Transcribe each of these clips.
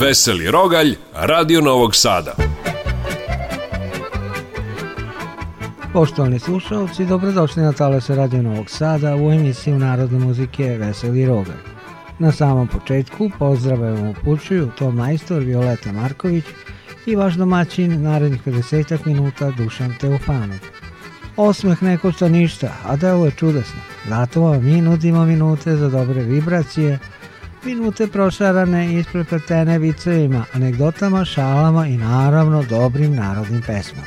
Veseli Rogalj, Radio Novog Sada. Poštovani slušalci, dobrodošli na Talase Radio Novog Sada u emisiju Narodne muzike Veseli Rogalj. Na samom početku pozdravljamo upućuju to majstor Violeta Marković i vaš domaćin narednih 50 minuta Dušan Teofanov. Osmeh ne košta ništa, a delo je čudesno. Zato vam mi nudimo minute za dobre vibracije – Minute prošarane isprepletene vicevima, anegdotama, šalama i naravno dobrim narodnim pesmama.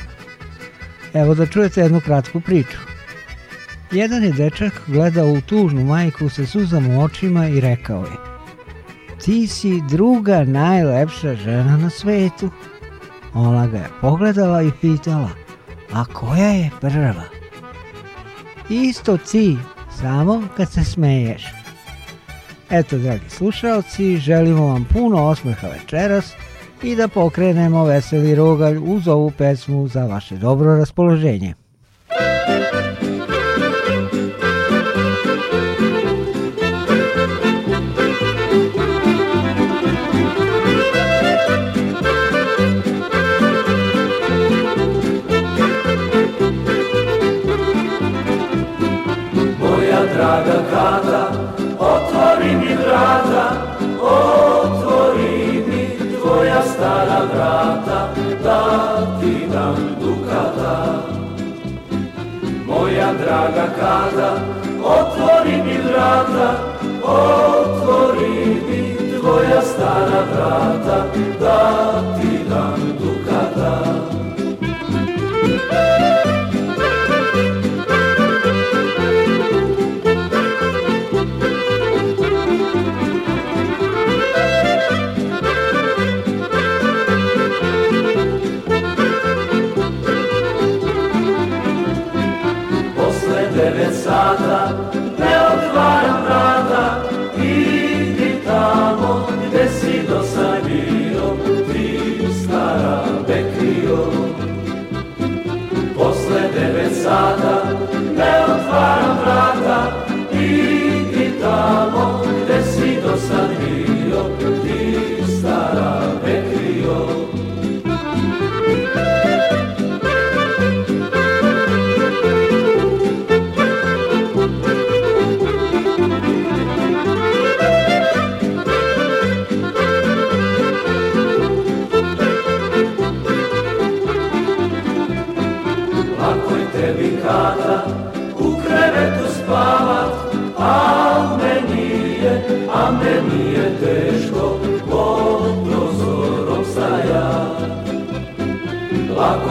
Evo da čujete jednu kratku priču. Jedan je dečak gledao u tužnu majku sa suzom u očima i rekao je Ti si druga najlepša žena na svetu. Ona ga je pogledala i pitala A koja je prva? Isto ti, samo kad se smeješ. Eto, dragi slušalci, želimo vam puno osmeha večeras i da pokrenemo veseli rogalj uz ovu pesmu za vaše dobro raspoloženje.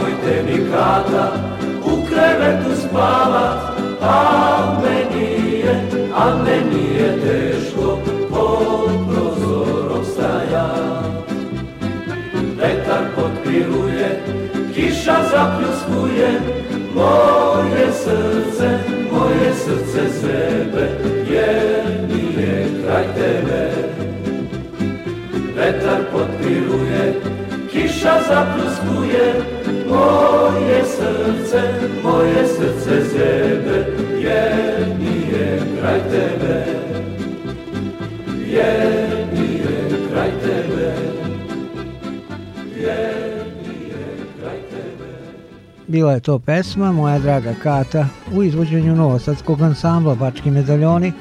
nemojte kada u krevetu spava a meni je, a meni je teško pod prozorom staja Vetar potpiruje, kiša zapljuskuje, moje srce, moje srce sebe, je mi je kraj tebe. Vetar potpiruje, kiša zapluskuje, Moje srce, moje srce zjebe, jedni je kraj tebe. Jedni je kraj tebe. Jedni je kraj tebe. Bila je to pesma Moja draga Kata u izvođenju Novosadskog ansambla Bački medaljoni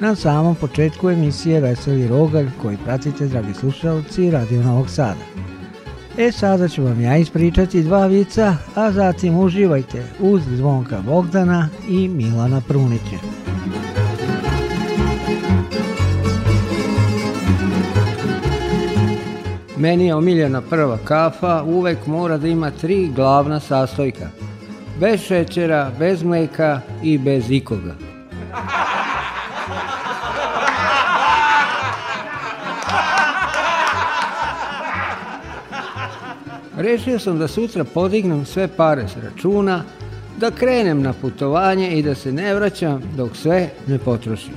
na samom početku emisije Veseli Rogalj koji pratite dragi slušalci Radio Novog Sada. E sada ću vam ja ispričati dva vica, a zatim uživajte uz Zvonka Bogdana i Milana Prunića. Meni je omiljena prva kafa, uvek mora da ima tri glavna sastojka. Bez šećera, bez mleka i bez ikoga. Rešio sam da sutra podignem sve pare s računa, da krenem na putovanje i da se ne vraćam dok sve ne potrošim.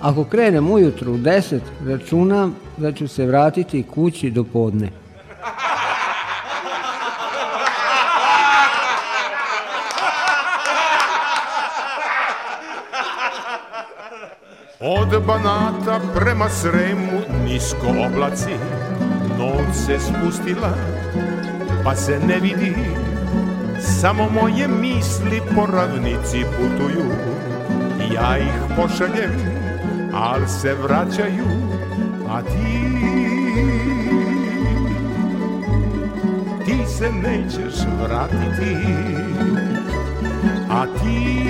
Ako krenem ujutru u 10, računam da ću se vratiti kući do podne. Od Banata prema Sremu nisko oblaci Noć se spustila, pa se ne vidi Samo moje misli po ravnici putuju Ja ih pošaljem, al se vraćaju A ti, ti se nećeš vratiti A ti,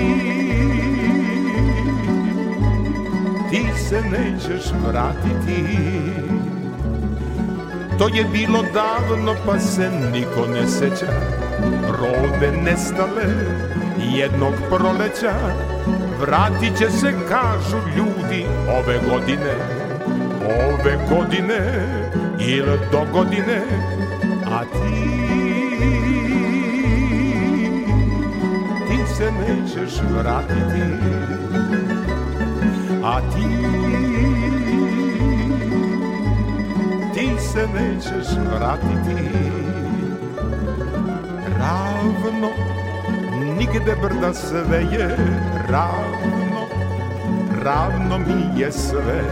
ti se nećeš vratiti To je bilo davno pa se niko ne seća Rode nestale jednog proleća Vratit će se kažu ljudi ove godine Ove godine ili do godine A ti Ti se nećeš vratiti A ti ti se nećeš vratiti Ravno, nigde brda sve je ravno Ravno mi je sve,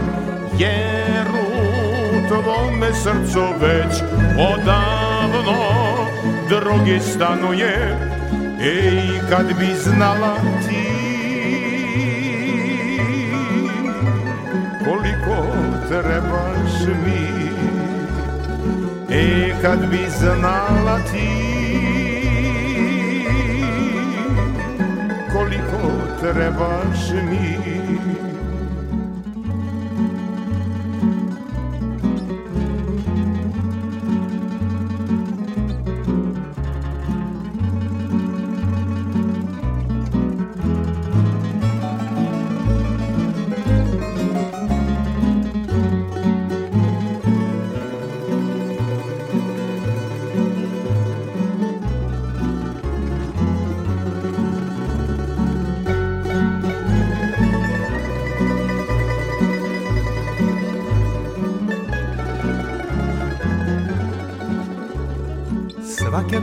jer u tvome srcu već odavno Drugi stanuje, ej kad bi znala ti trebaš mi E kad bi znala ti koliko trebaš mi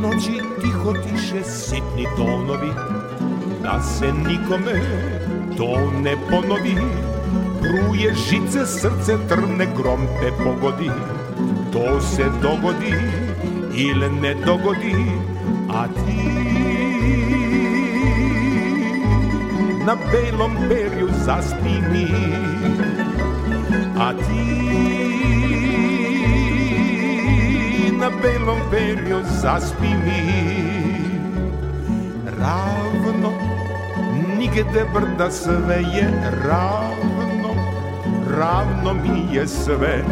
noći tiho tiše sitni tonovi Da se nikome to ne ponovi Pruje žice, srce trne, grom te pogodi To se dogodi ili ne dogodi A ti na belom perju zaspi A ti belom perju zaspi mi Ravno, nigde brda sve je ravno Ravno mi je sve,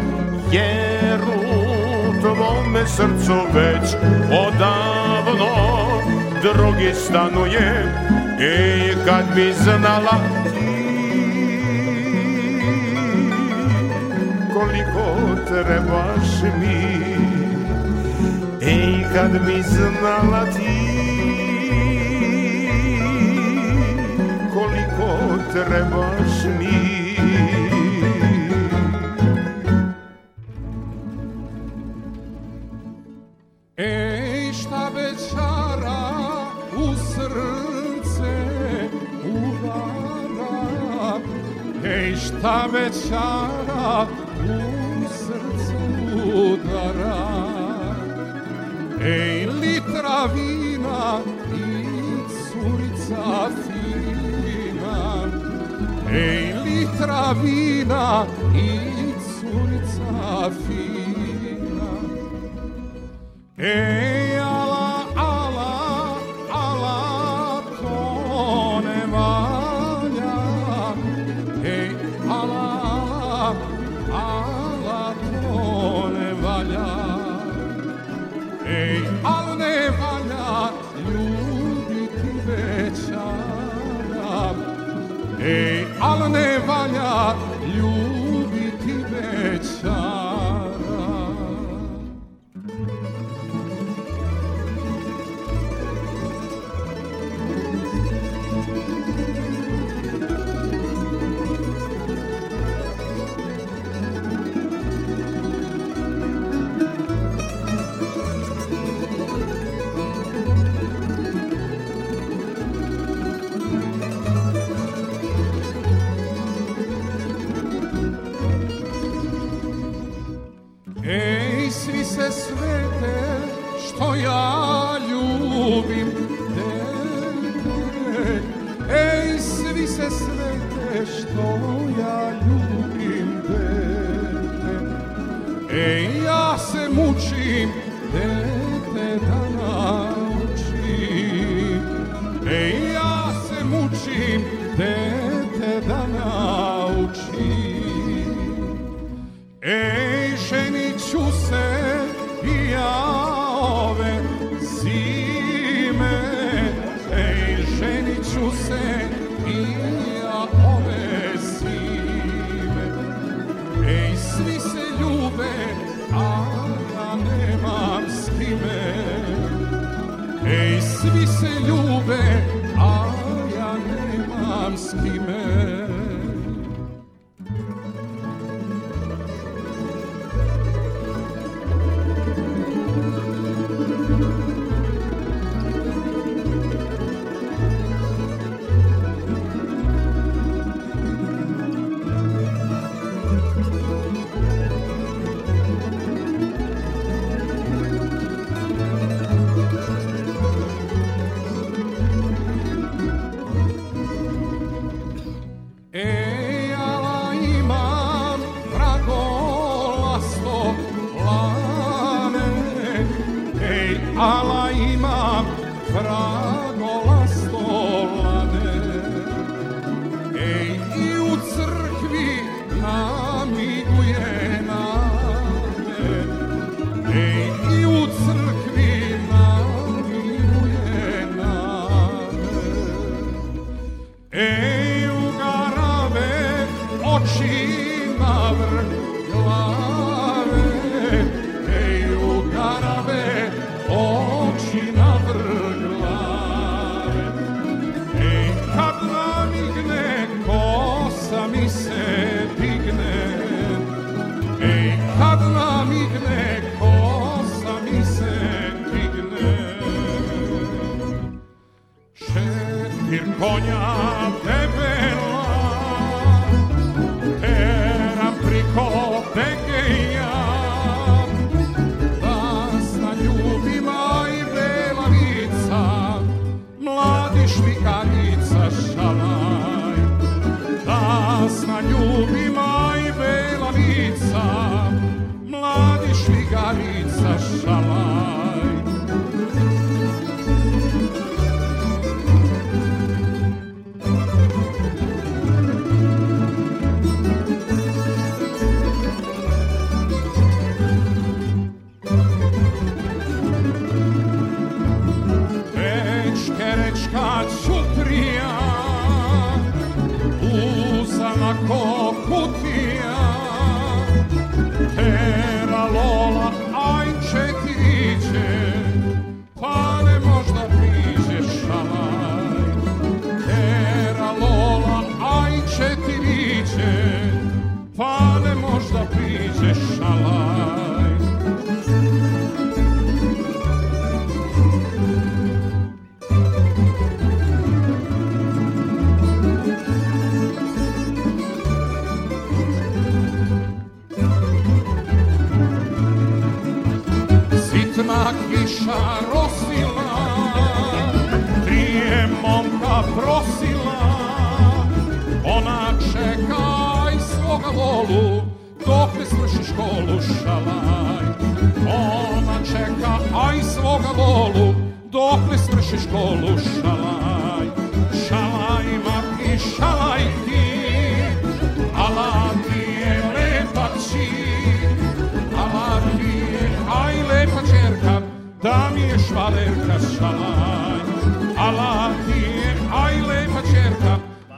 jer u tvome srcu već odavno Drugi stanuje i kad bi znala ti koliko trebaš mi Ej, kad bi znala ti koliko trebaš mi Ej, šta večara u srce urara Ej, šta večara u srce udara Ej, litra vina i curica fina. Ej, litra vina i curica fina. Ej,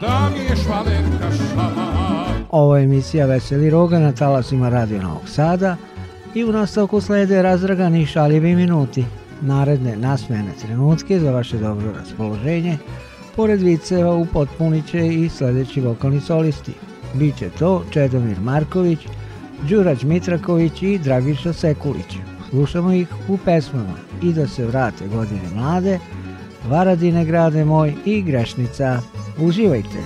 da mi je švalerka šala. Ovo je emisija Veseli Roga na talasima Radio Novog Sada i u nastavku slede razdragani šaljivi minuti. Naredne nasmene trenutke za vaše dobro raspoloženje, pored viceva upotpunit će i sledeći vokalni solisti. Biće to Čedomir Marković, Đurađ Mitraković i Dragiša Sekulić. Slušamo ih u pesmama i da se vrate godine mlade, Varadine grade moj i Grešnica. Uživajte!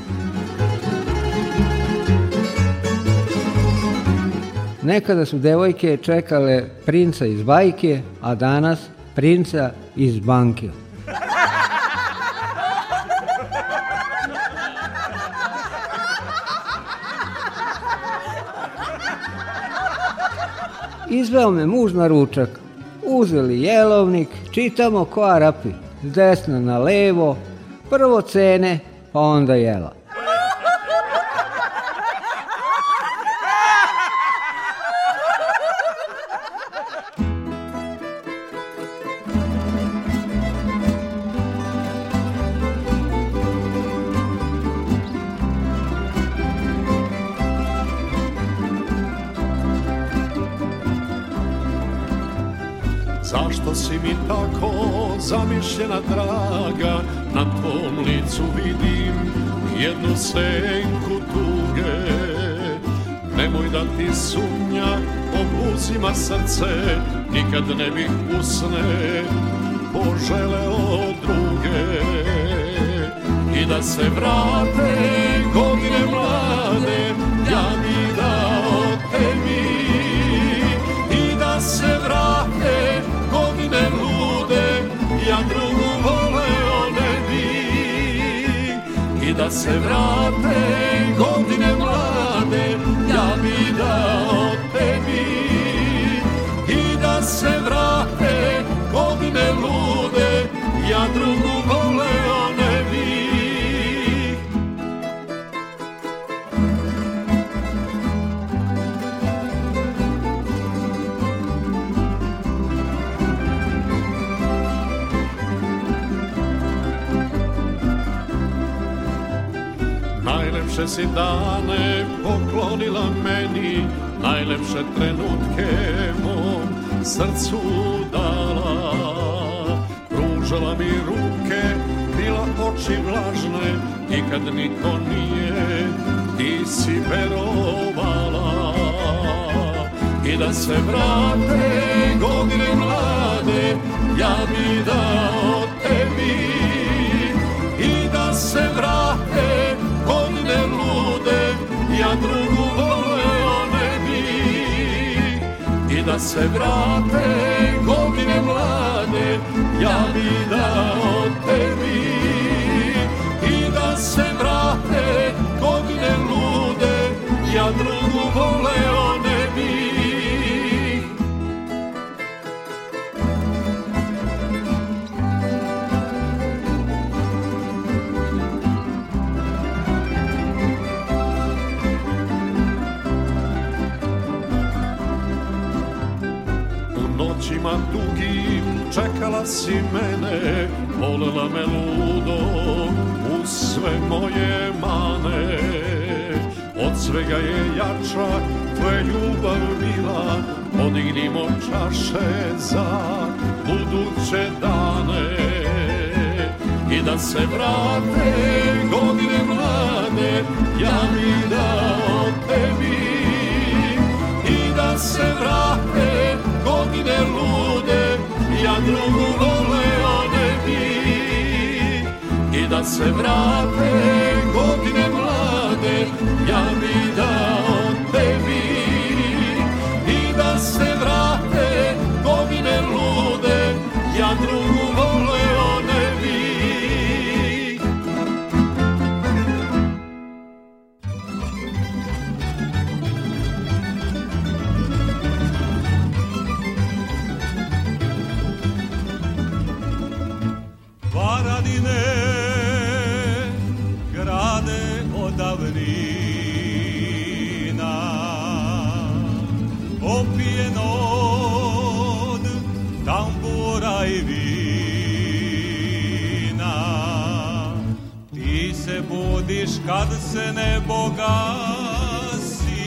Nekada su devojke čekale princa iz bajke, a danas princa iz banke. Izveo me muž na ručak. Uzeli jelovnik, čitamo ko Arapi desno na levo, prvo cene, pa onda jela. srcu vidim jednu senku tuge Nemoj da ti sumnja obuzima srce Nikad ne bih usne poželeo druge I da se vrate godine mlade Da se vrate sve si dane poklonila meni Najlepše trenutke mom srcu dala Pružala mi ruke, bila oči vlažne Nikad niko nije, ti si verovala I da se vrate godine mlade, ja bi dao da se vrate godine mlade, ja bi od tebi. I da se vrate godine lude, ja drugu voleo ne čekala si mene, volela me ludo u sve moje mane. Od svega je jača tvoja ljubav bila, podignimo čaše za buduće dane. I da se vrate godine mlade, ja mi dao tebi. I da se vrate godine lude, ja drugu voleo ne bi i da se vrate godine mlade ja bi da se ne bogasi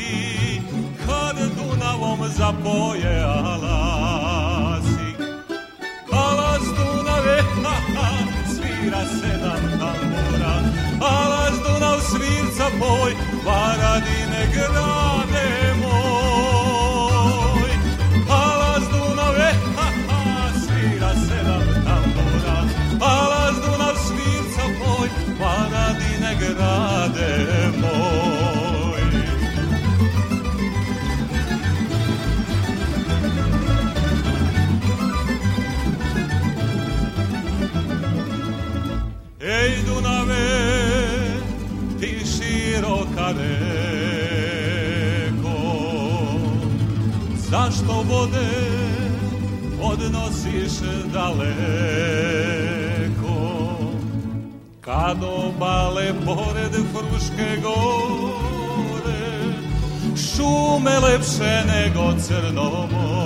Kad Dunavom zapoje alasi Alas Dunave, ha, ha, svira sedam tambora Alas Dunav svirca moj, Varadine grad reko Zašto vode odnosiš daleko Kad obale pored Fruške gore Šume lepše nego Crnomor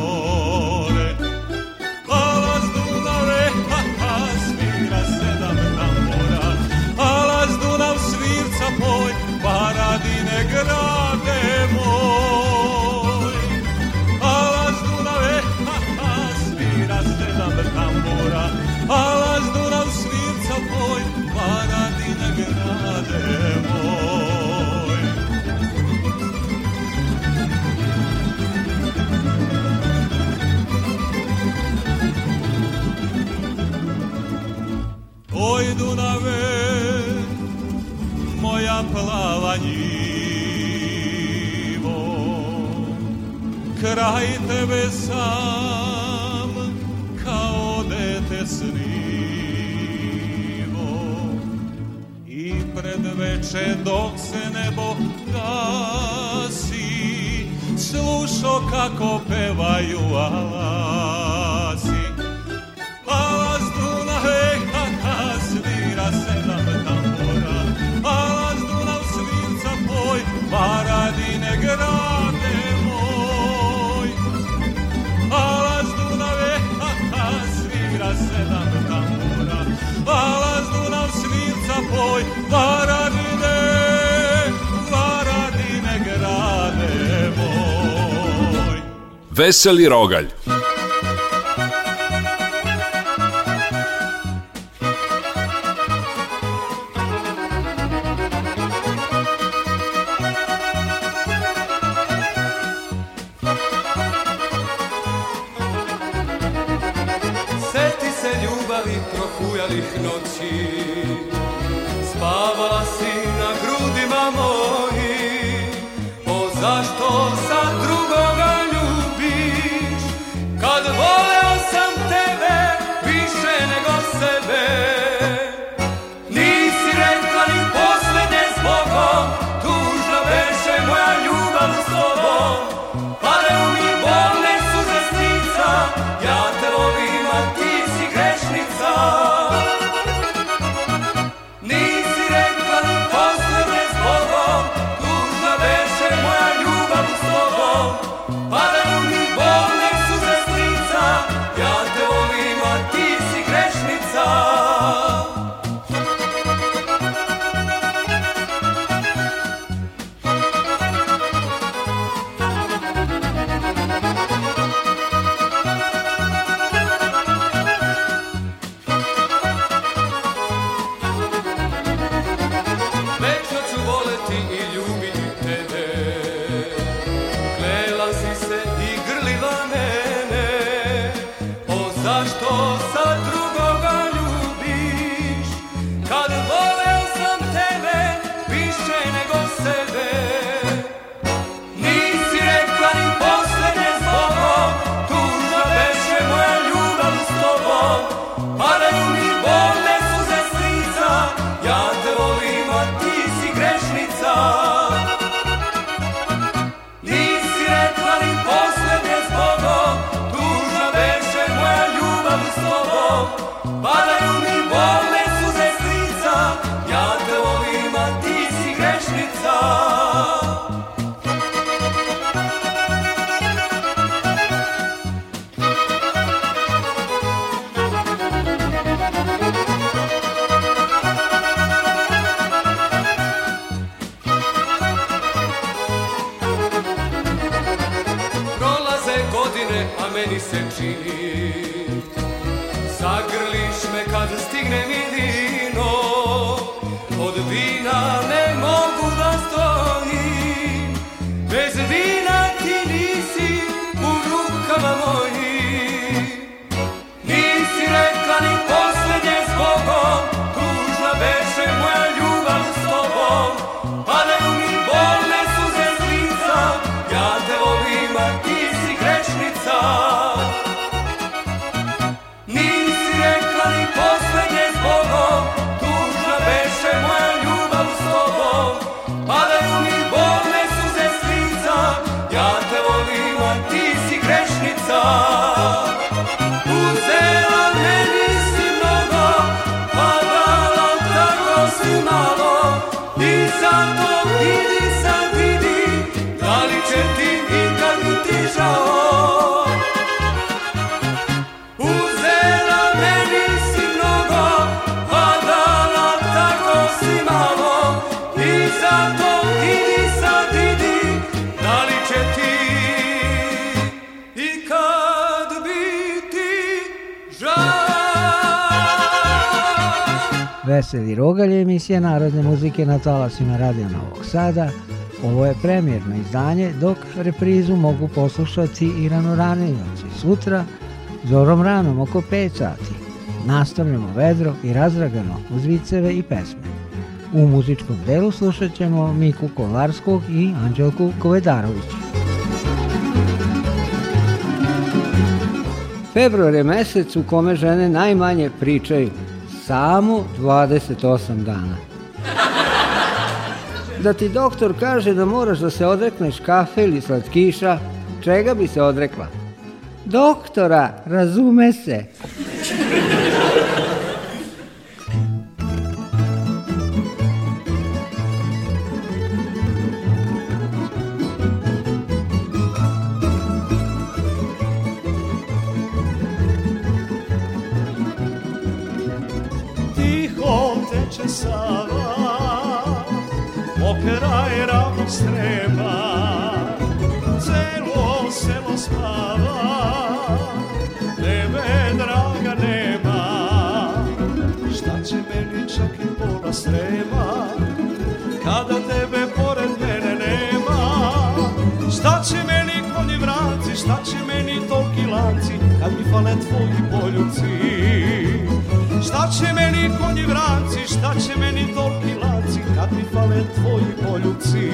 plava njivo kraj tebe sam kao dete snivo i pred veče dok se nebo gasi slušao kako pevaju ala Varadine, Varadine grade moj. Veseli rogalj. Veseli Rogalje, emisija narodne muzike na talasima Radija Novog Sada. Ovo je premjerno izdanje, dok reprizu mogu poslušati i ranoraniljaci. Znači sutra, zorom ranom, oko 5 sati. Nastavljamo vedro i razragano uz viceve i pesme. U muzičkom delu slušat ćemo Miku Kolarskog i Anđelku Kovedarovića. Februar je mesec u kome žene najmanje pričaju – samo 28 dana. Da ti doktor kaže da moraš da se odrekneš kafe ili slatkiša, čega bi se odrekla? Doktora, razume se. hvale tvoji poljuci Šta će meni konji vranci, šta će meni torki lanci Kad mi hvale tvoji poljuci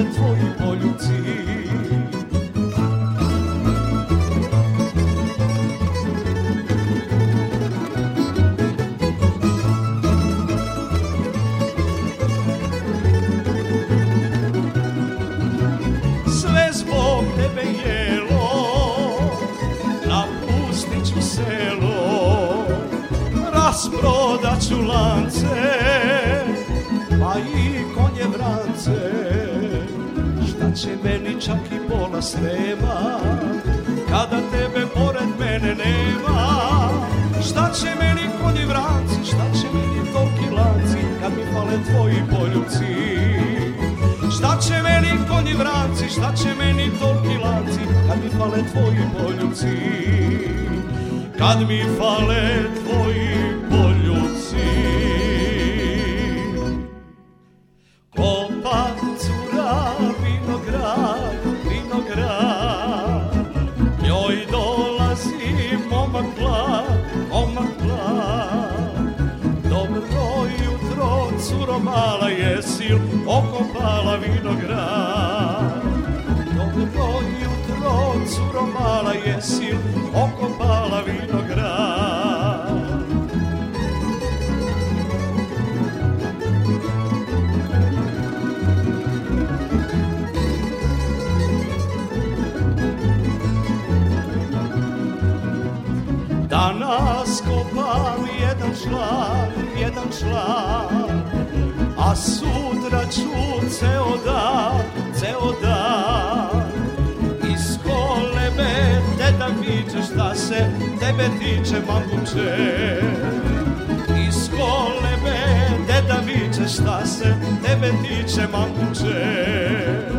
rade tvoji poljuci Sve zbog tebe jelo Napustit ću selo Rasprodat ću lan dođe meni čak i pola snema Kada tebe pored mene nema Šta će meni konji vranci, šta će meni tolki lanci Kad mi pale tvoji poljuci Šta će meni konji vranci, šta će meni tolki lanci Kad mi pale tvoji poljuci Kad mi fale tvoji dobro mala jesil okopala vinograd. Dobro konji u tron, curo mala jesil okopala vinograd. Danas kopam jedan član, jedan član a sutra ću ceo dan, ceo dan. Iz kolebe da viče šta se tebe tiče, mamuče. Iz kolebe da viče šta se tebe tiče, mamuče.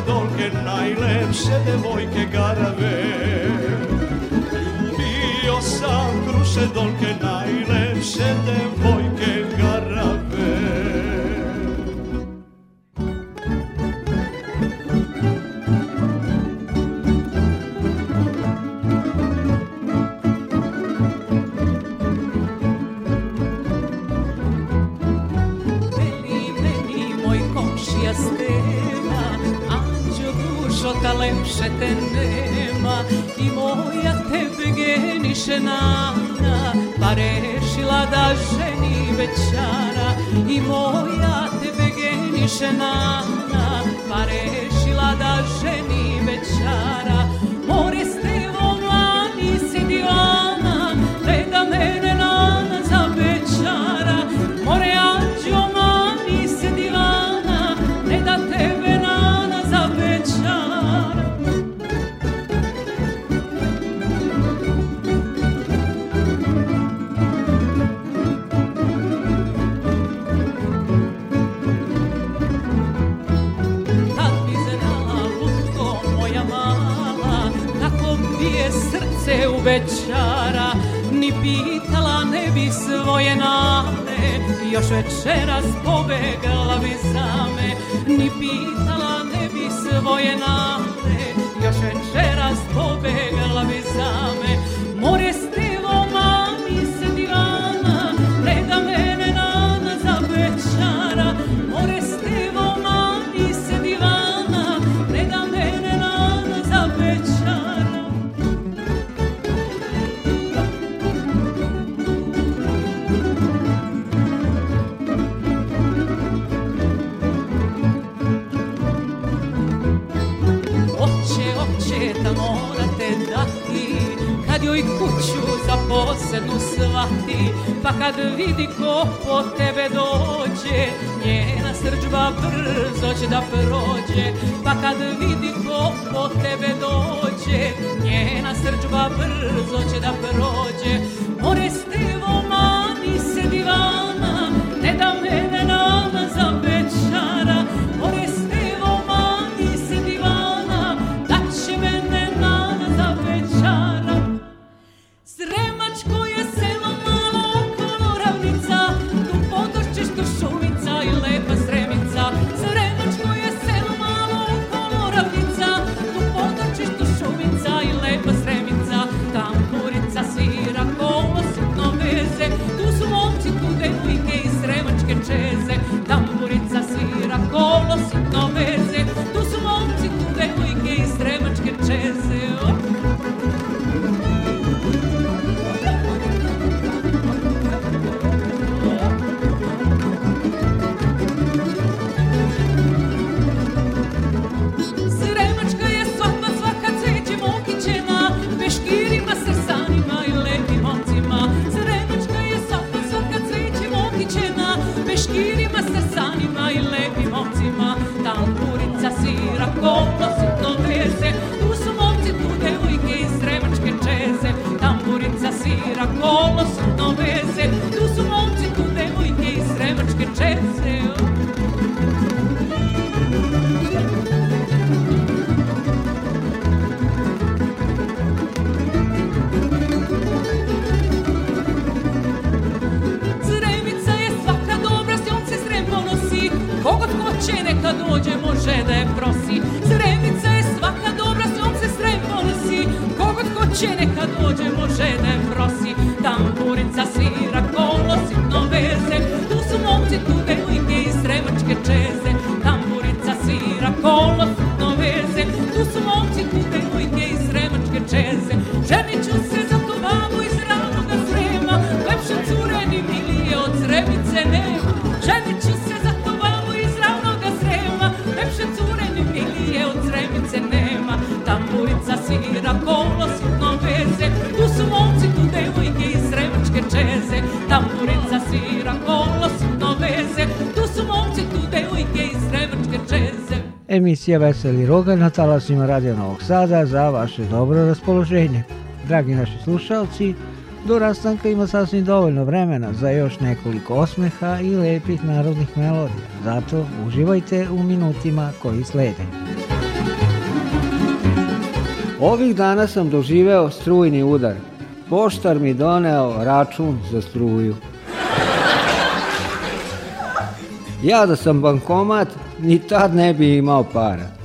dolke najlepše devojke garave Ljubio sam kruše dolke najlepše devojke da ženi večara i moja tebe geniše nana, pa rešila da ženi večara još večeras pobegla bi za me, ni pitala ne bi svoje name. sveta morate dati Kad joj kuću za posebnu svati Pa kad vidi ko po tebe dođe Njena srđba brzo će da prođe Pa kad vidi ko po tebe dođe Njena srđba brzo će da prođe More stevo mani se divan bolas não descer do sul. emisija Veseli Rogalj na talasima Radio Novog Sada za vaše dobro raspoloženje. Dragi naši slušalci, do rastanka ima sasvim dovoljno vremena za još nekoliko osmeha i lepih narodnih melodija. Zato uživajte u minutima koji slede. Ovih dana sam doživeo strujni udar. Poštar mi doneo račun za struju. Ja da sam bankomat, ni tad ne bi imao para.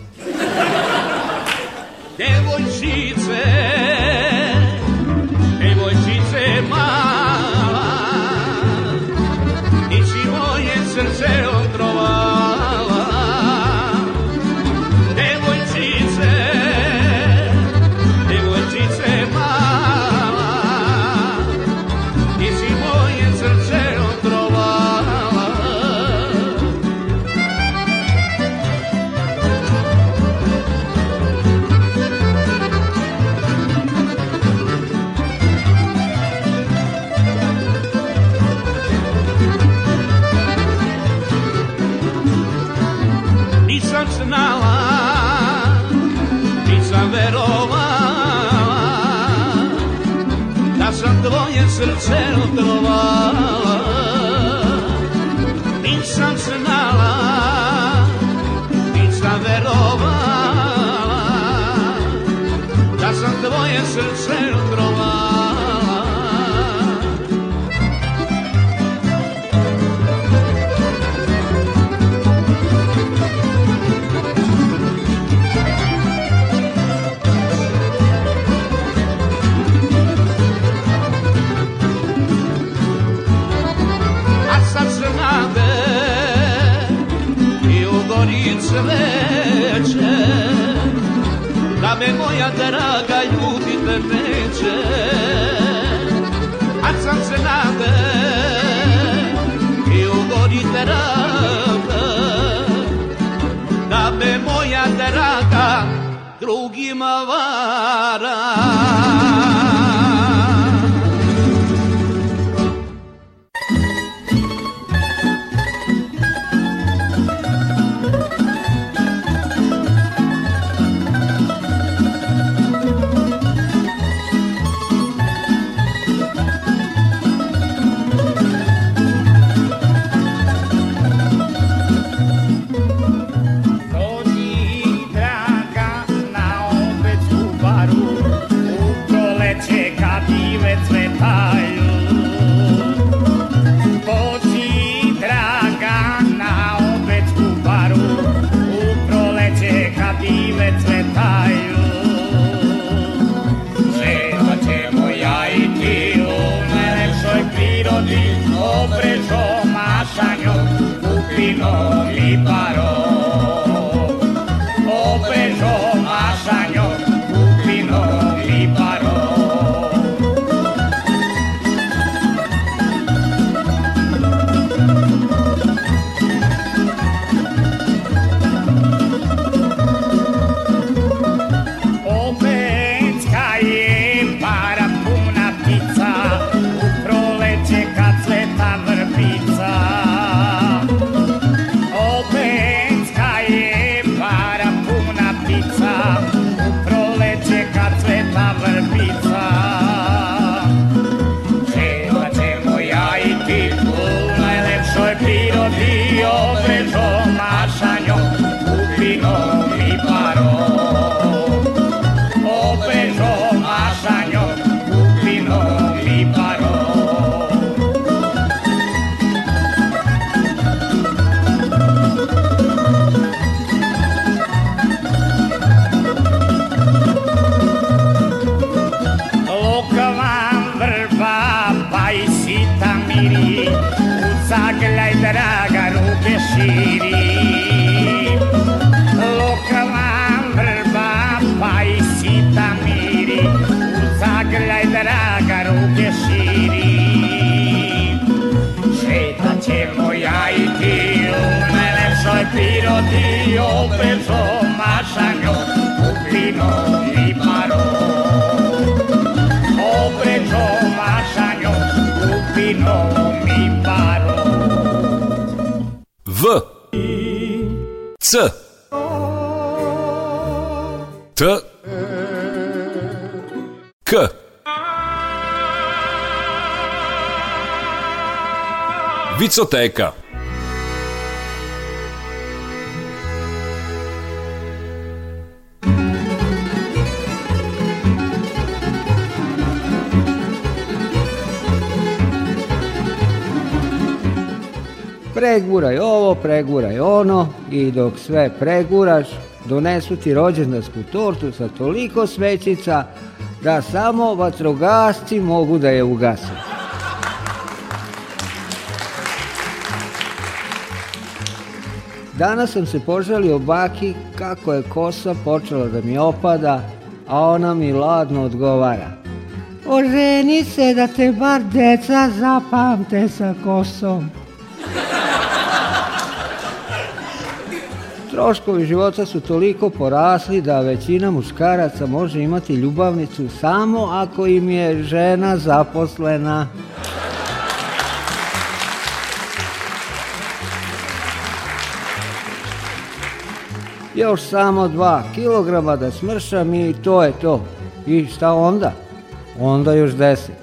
vampiro tío pensó más sangró vino y paró V, C, T, K. Vicoteka. preguraj ovo, preguraj ono i dok sve preguraš, donesu ti rođendansku tortu sa toliko svećica da samo vatrogasci mogu da je ugasu. Danas sam se požalio baki kako je kosa počela da mi opada, a ona mi ladno odgovara. Oženi se da te bar deca zapamte sa kosom. Troškovi života su toliko porasli da većina muškaraca može imati ljubavnicu samo ako im je žena zaposlena. Još samo dva kilograma da smršam i to je to. I šta onda? Onda još deset.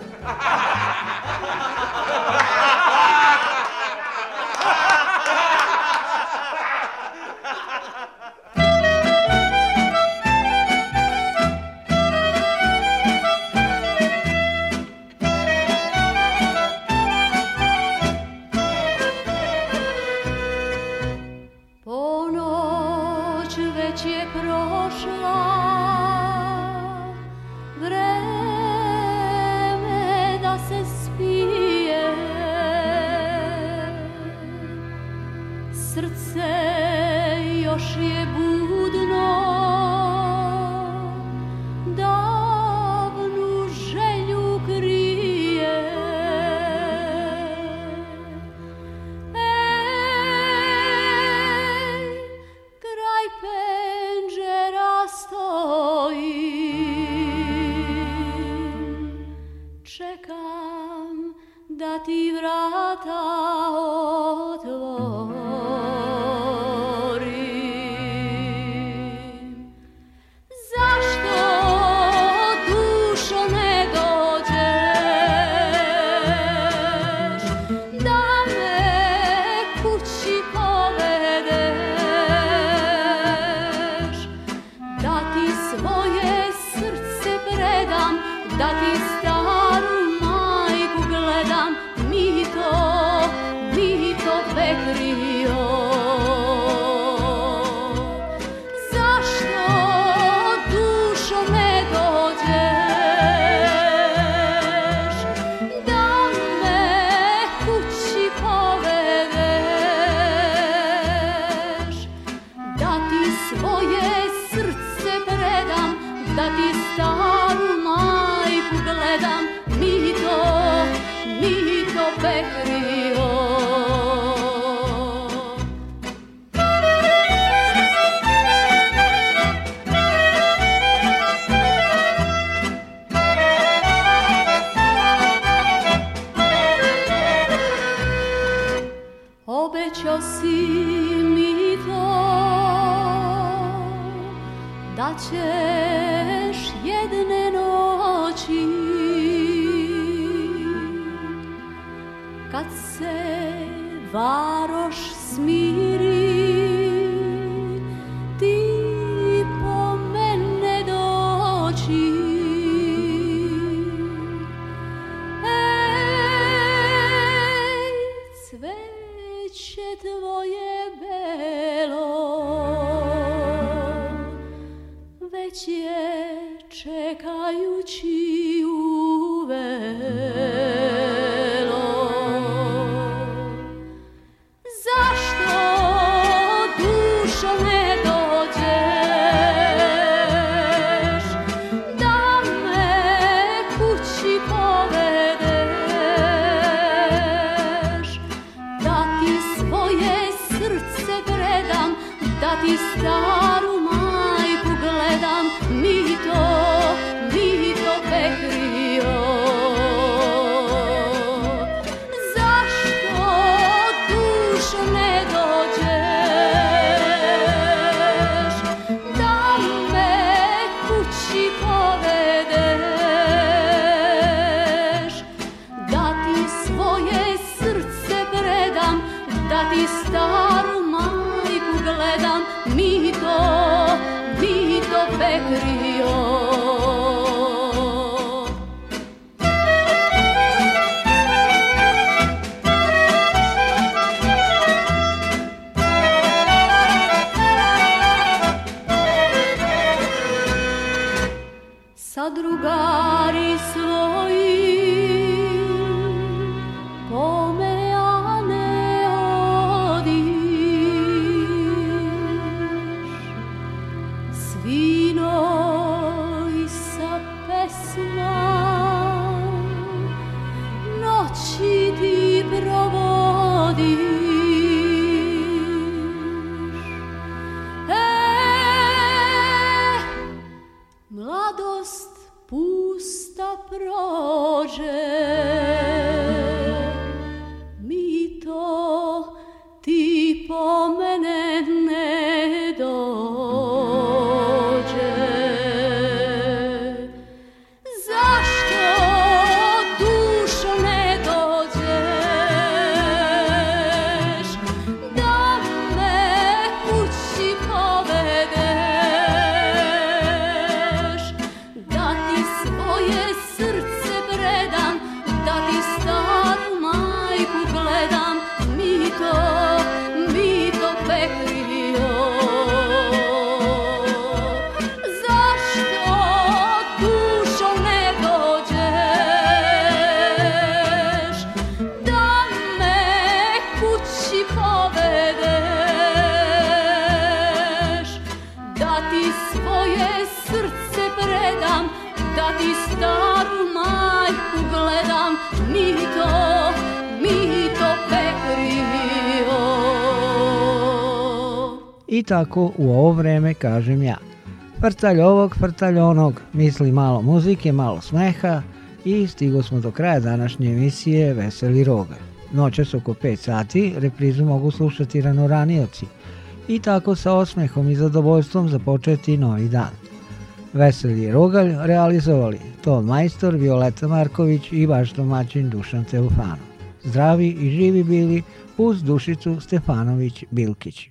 tako u ovo vreme kažem ja. Frtalj ovog, frtalj onog, misli malo muzike, malo smeha i stigo smo do kraja današnje emisije Veseli roga. Noćas oko 5 sati reprizu mogu slušati ranoranioci i tako sa osmehom i zadovoljstvom započeti novi dan. Veseli Rogalj realizovali Ton Majstor, Violeta Marković i vaš domaćin Dušan Teofanov. Zdravi i živi bili uz Dušicu Stefanović Bilkić.